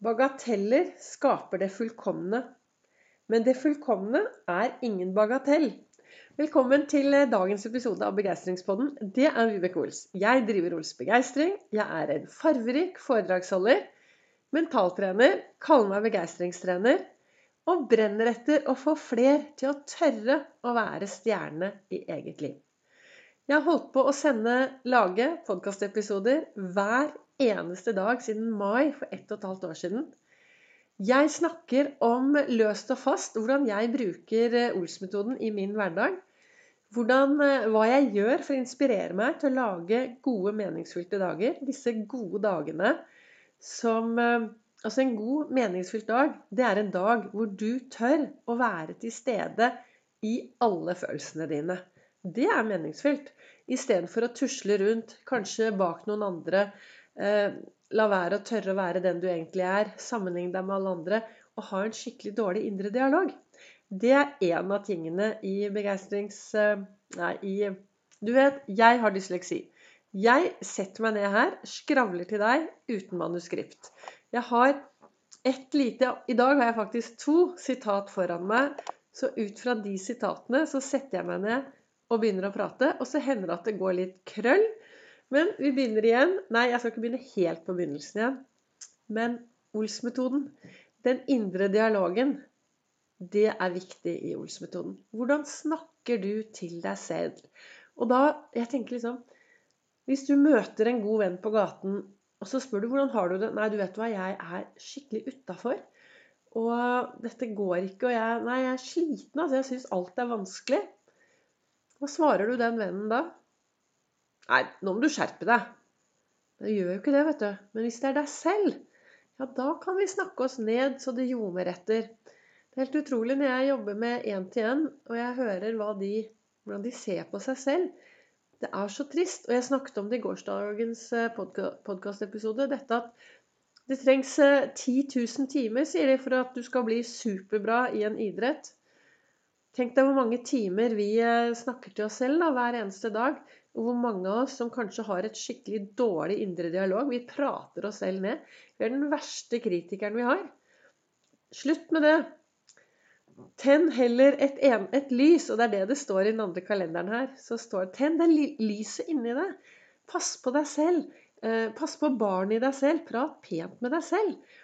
Bagateller skaper det fullkomne. Men det fullkomne er ingen bagatell. Velkommen til eh, dagens episode av Begeistringspodden. Det er Vibeke Ols. Jeg driver Ols Begeistring. Jeg er en farverik foredragsholder, mentaltrener, kaller meg begeistringstrener og brenner etter å få fler til å tørre å være stjerne i eget liv. Jeg har holdt på å sende, lage podkastepisoder hver eneste dag siden mai for ett og et halvt år siden. Jeg snakker om løst og fast hvordan jeg bruker eh, Ols-metoden i min hverdag. Hvordan, eh, hva jeg gjør for å inspirere meg til å lage gode, meningsfylte dager. Disse gode dagene som eh, Altså en god, meningsfylt dag, det er en dag hvor du tør å være til stede i alle følelsene dine. Det er meningsfylt. Istedenfor å tusle rundt, kanskje bak noen andre, la være å tørre å være den du egentlig er. Sammenligne deg med alle andre. Og ha en skikkelig dårlig indre dialog. Det er en av tingene i begeistrings... Eh, nei, i Du vet, jeg har dysleksi. Jeg setter meg ned her, skravler til deg uten manuskript. Jeg har et lite I dag har jeg faktisk to sitat foran meg. Så ut fra de sitatene så setter jeg meg ned og begynner å prate. Og så hender det at det går litt krøll. Men vi begynner igjen. Nei, jeg skal ikke begynne helt på begynnelsen igjen. Men Ols-metoden, den indre dialogen, det er viktig i Ols-metoden. Hvordan snakker du til deg selv? Og da, jeg tenker liksom Hvis du møter en god venn på gaten, og så spør du hvordan har du det Nei, du vet hva, jeg er skikkelig utafor. Og dette går ikke, og jeg Nei, jeg er sliten, altså. Jeg syns alt er vanskelig. Hva svarer du den vennen da? Nei, nå må du skjerpe deg. Det gjør jo ikke det, vet du. Men hvis det er deg selv, ja, da kan vi snakke oss ned så det ljomer etter. Det er helt utrolig når jeg jobber med én-til-én, og jeg hører de, hvordan de ser på seg selv. Det er så trist. Og jeg snakket om det i gårsdagens eh, podkastepisode. Dette at det trengs 10 eh, 000 timer, sier de, for at du skal bli superbra i en idrett. Tenk deg hvor mange timer vi eh, snakker til oss selv da, hver eneste dag. Og hvor mange av oss som kanskje har et skikkelig dårlig indre dialog. Vi prater oss selv ned. Vi er den verste kritikeren vi har. Slutt med det. Tenn heller et, en, et, lys, og det er det det står i den andre kalenderen her. Så står Tenn det lyset inni deg. Pass på deg selv. Eh, pass på barnet i deg selv. Prat pent med deg selv.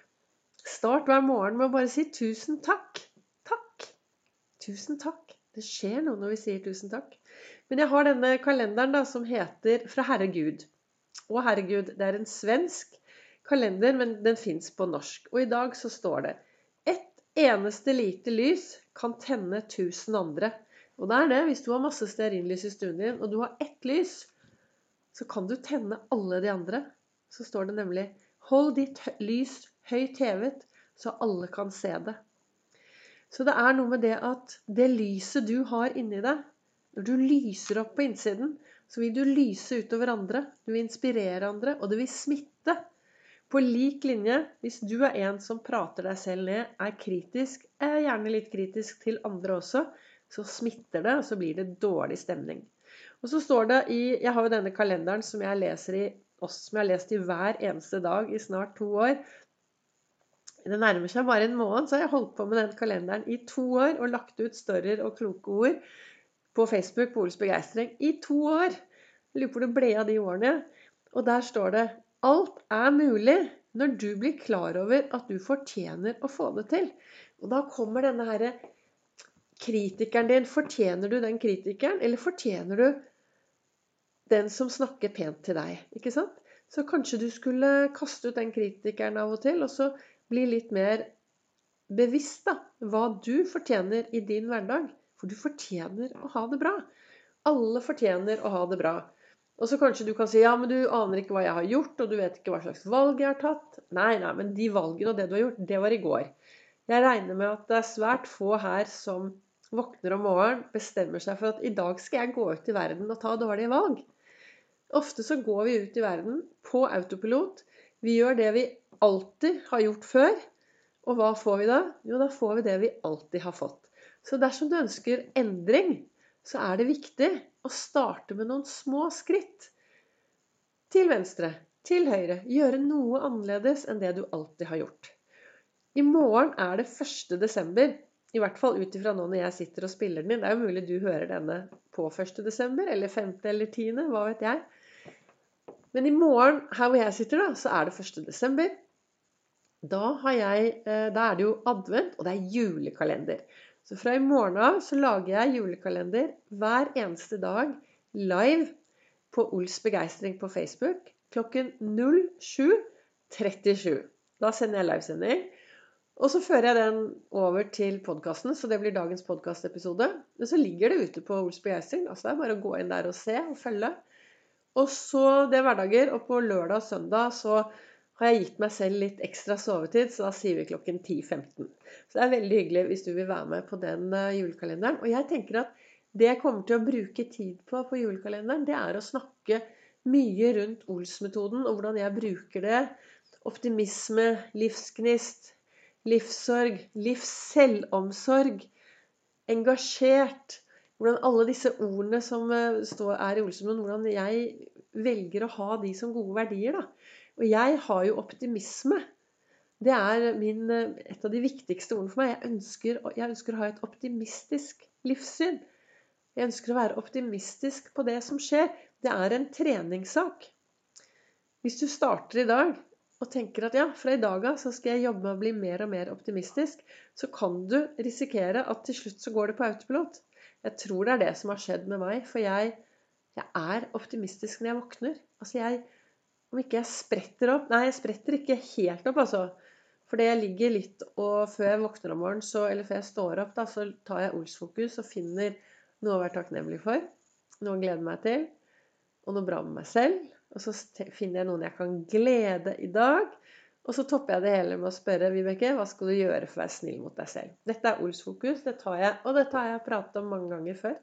Start hver morgen med å bare si 'tusen takk'. Takk. Tusen takk. Det skjer noe når vi sier tusen takk. Men jeg har denne kalenderen da, som heter 'Fra Herregud. Å, herregud, det er en svensk kalender, men den fins på norsk. Og i dag så står det Ett eneste lite lys kan tenne tusen andre. Og det er det. Hvis du har masse stearinlys i stuen din, og du har ett lys, så kan du tenne alle de andre. Så står det nemlig Hold ditt lys høyt hevet, så alle kan se det. Så det er noe med det at det lyset du har inni deg, når du lyser opp på innsiden, så vil du lyse utover andre. Du vil inspirere andre, og det vil smitte. På lik linje, hvis du er en som prater deg selv ned, er kritisk, er gjerne litt kritisk til andre også, så smitter det, og så blir det dårlig stemning. Og så står det i Jeg har jo denne kalenderen som jeg leser i som jeg har lest i hver eneste dag i snart to år. Det nærmer seg bare en måned, så har jeg holdt på med den kalenderen i to år og lagt ut større og kloke ord på Facebook på Ols begeistring i to år. Jeg lurer på hvor det ble av de årene. Og der står det Alt er mulig når du blir klar over at du fortjener å få det til. Og da kommer denne herre kritikeren din. Fortjener du den kritikeren, eller fortjener du den som snakker pent til deg? Ikke sant? Så kanskje du skulle kaste ut den kritikeren av og til, og så bli litt mer bevisst da, hva du fortjener i din hverdag. For du fortjener å ha det bra. Alle fortjener å ha det bra. Og så kanskje du kan si ja, men du aner ikke hva jeg har gjort, og du vet ikke hva slags valg jeg har tatt. Nei, nei, men de valgene og det du har gjort, det var i går. Jeg regner med at det er svært få her som våkner om morgenen, bestemmer seg for at i dag skal jeg gå ut i verden og ta dårlige valg. Ofte så går vi ut i verden på autopilot. Vi gjør det vi alltid har gjort før. Og hva får vi da? Jo, da får vi det vi alltid har fått. Så dersom du ønsker endring, så er det viktig å starte med noen små skritt. Til venstre, til høyre. Gjøre noe annerledes enn det du alltid har gjort. I morgen er det 1. desember. I hvert fall ut ifra nå når jeg sitter og spiller den inn. Det er jo mulig du hører denne på 1. desember, eller 5. eller 10., hva vet jeg. Men i morgen, her hvor jeg sitter, da, så er det 1. desember. Da, jeg, eh, da er det jo advent, og det er julekalender. Så fra i morgen av så lager jeg julekalender hver eneste dag live på Ols begeistring på Facebook klokken 07.37. Da sender jeg livesending. Og så fører jeg den over til podkasten, så det blir dagens podkastepisode. Men så ligger det ute på Ols begeistring. Altså det er bare å gå inn der og se og følge. Og så det er hverdager, og på lørdag og søndag så har jeg gitt meg selv litt ekstra sovetid, så da sier vi klokken 10.15. Så det er veldig hyggelig hvis du vil være med på den eh, julekalenderen. Og jeg tenker at det jeg kommer til å bruke tid på på julekalenderen, det er å snakke mye rundt Ols-metoden og hvordan jeg bruker det. Optimisme, livsgnist, livssorg, livsselvomsorg, engasjert. Hvordan alle disse ordene som eh, er i Olsenmoen, hvordan jeg velger å ha de som gode verdier. da. Og jeg har jo optimisme. Det er min, eh, et av de viktigste ordene for meg. Jeg ønsker, jeg ønsker å ha et optimistisk livssyn. Jeg ønsker å være optimistisk på det som skjer. Det er en treningssak. Hvis du starter i dag og tenker at ja, fra i dag av så skal jeg jobbe med å bli mer og mer optimistisk, så kan du risikere at til slutt så går det på autopilot. Jeg tror det er det som har skjedd med meg. For jeg, jeg er optimistisk når jeg våkner. Altså jeg Om ikke jeg spretter opp Nei, jeg spretter ikke helt opp, altså. Fordi jeg ligger litt og før jeg våkner om morgenen, så, eller før jeg står opp, da, så tar jeg Ols-fokus og finner noe å være takknemlig for. Noe å glede meg til. Og noe bra med meg selv. Og så finner jeg noen jeg kan glede i dag. Og så topper jeg det hele med å spørre Vibeke, hva skal du gjøre for å være snill mot deg selv. Dette er Ols-fokus, det tar jeg, og dette har jeg pratet om mange ganger før.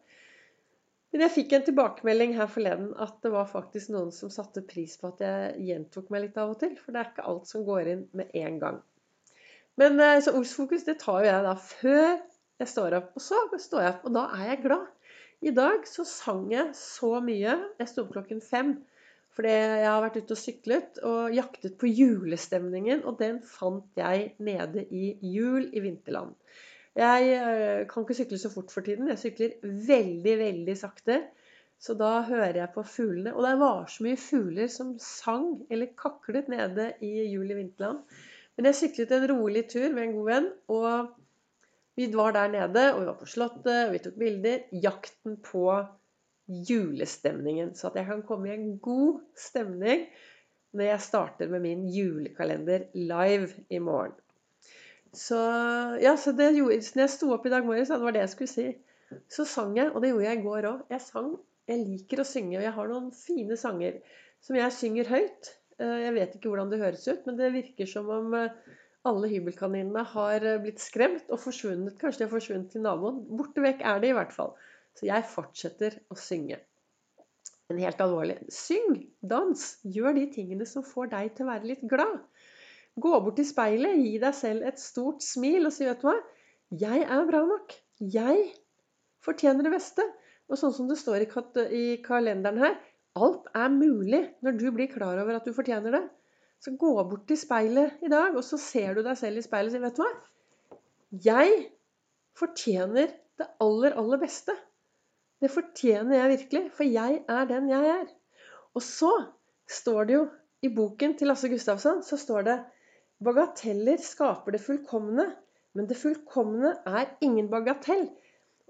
Men jeg fikk en tilbakemelding her forleden at det var faktisk noen som satte pris på at jeg gjentok meg litt av og til. For det er ikke alt som går inn med en gang. Men eh, Så Ols-fokus det tar jo jeg da før jeg står opp. Og så står jeg opp, og da er jeg glad. I dag så sang jeg så mye. Jeg sto opp klokken fem. Fordi jeg har vært ute og syklet og jaktet på julestemningen, og den fant jeg nede i Jul i Vinterland. Jeg eh, kan ikke sykle så fort for tiden. Jeg sykler veldig, veldig sakte. Så da hører jeg på fuglene. Og det var så mye fugler som sang eller kaklet nede i juli vinterland. Men jeg syklet en rolig tur med en god venn, og vi var der nede, og vi var på Slottet, og vi tok bilder. Jakten på julestemningen. Så at jeg kan komme i en god stemning når jeg starter med min julekalender live i morgen. Så ja, så det gjorde, når jeg sto opp i dag morges, det var det jeg skulle si, så sang jeg. Og det gjorde jeg i går òg. Jeg sang. Jeg liker å synge, og jeg har noen fine sanger som jeg synger høyt. Eh, jeg vet ikke hvordan det høres ut, men det virker som om eh, alle hybelkaninene har eh, blitt skremt og forsvunnet. Kanskje de har forsvunnet til naboen. Borte vekk er de i hvert fall. Så jeg fortsetter å synge. Men helt alvorlig syng, dans, gjør de tingene som får deg til å være litt glad. Gå bort til speilet, gi deg selv et stort smil og si, vet du hva, jeg er bra nok. Jeg fortjener det beste. Og sånn som det står i kalenderen her, alt er mulig når du blir klar over at du fortjener det. Så gå bort til speilet i dag, og så ser du deg selv i speilet og sier, vet du hva, jeg fortjener det aller, aller beste. Det fortjener jeg virkelig, for jeg er den jeg er. Og så står det jo i boken til Lasse Gustavsson så står det Bagateller skaper det fullkomne, men det fullkomne er ingen bagatell.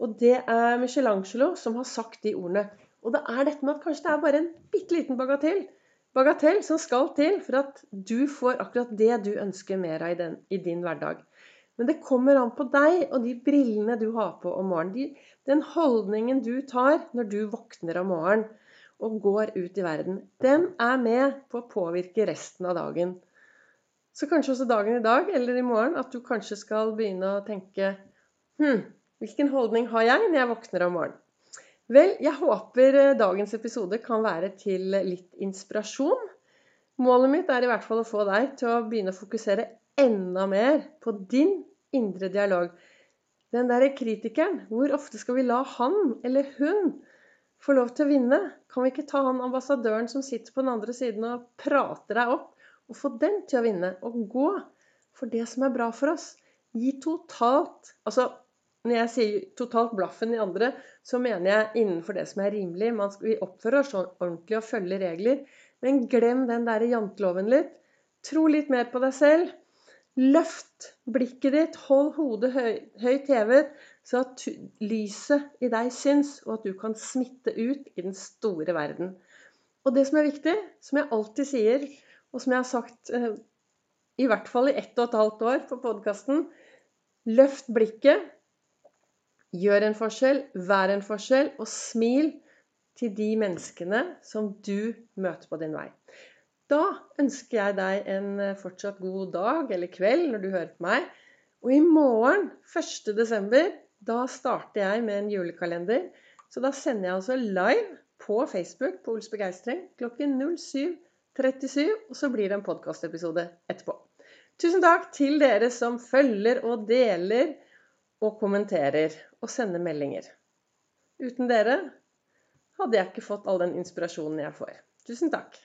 Og det er Michelangelo som har sagt de ordene. Og det er dette med at kanskje det er bare en bitte liten bagatell, bagatell som skal til for at du får akkurat det du ønsker mer av i, den, i din hverdag. Men det kommer an på deg og de brillene du har på om morgenen. De, den holdningen du tar når du våkner om morgenen og går ut i verden, den er med på å påvirke resten av dagen. Så kanskje også dagen i dag eller i morgen at du kanskje skal begynne å tenke Hm, hvilken holdning har jeg når jeg våkner om morgenen? Vel, jeg håper eh, dagens episode kan være til litt inspirasjon. Målet mitt er i hvert fall å få deg til å begynne å fokusere enda mer på din indre dialog. Den derre kritikeren, hvor ofte skal vi la han eller hun få lov til å vinne? Kan vi ikke ta han ambassadøren som sitter på den andre siden og prater deg opp, og få den til å vinne? Og gå for det som er bra for oss. Gi totalt Altså, når jeg sier totalt blaffen i andre, så mener jeg innenfor det som er rimelig. Man skal, vi oppfører oss ordentlig og følger regler. Men glem den derre janteloven litt. Tro litt mer på deg selv. Løft blikket ditt, hold hodet høy, høyt hevet, så at lyset i deg syns, og at du kan smitte ut i den store verden. Og det som er viktig, som jeg alltid sier, og som jeg har sagt eh, i hvert fall i ett og et halvt år på podkasten Løft blikket, gjør en forskjell, vær en forskjell, og smil til de menneskene som du møter på din vei. Da ønsker jeg deg en eh, fortsatt god dag eller kveld når du hører på meg. Og i morgen, 1. desember, da starter jeg med en julekalender. Så da sender jeg altså live på Facebook på Ols Begeistring klokken 07.37. Og så blir det en podkastepisode etterpå. Tusen takk til dere som følger og deler og kommenterer og sender meldinger. Uten dere hadde jeg ikke fått all den inspirasjonen jeg får. Tusen takk.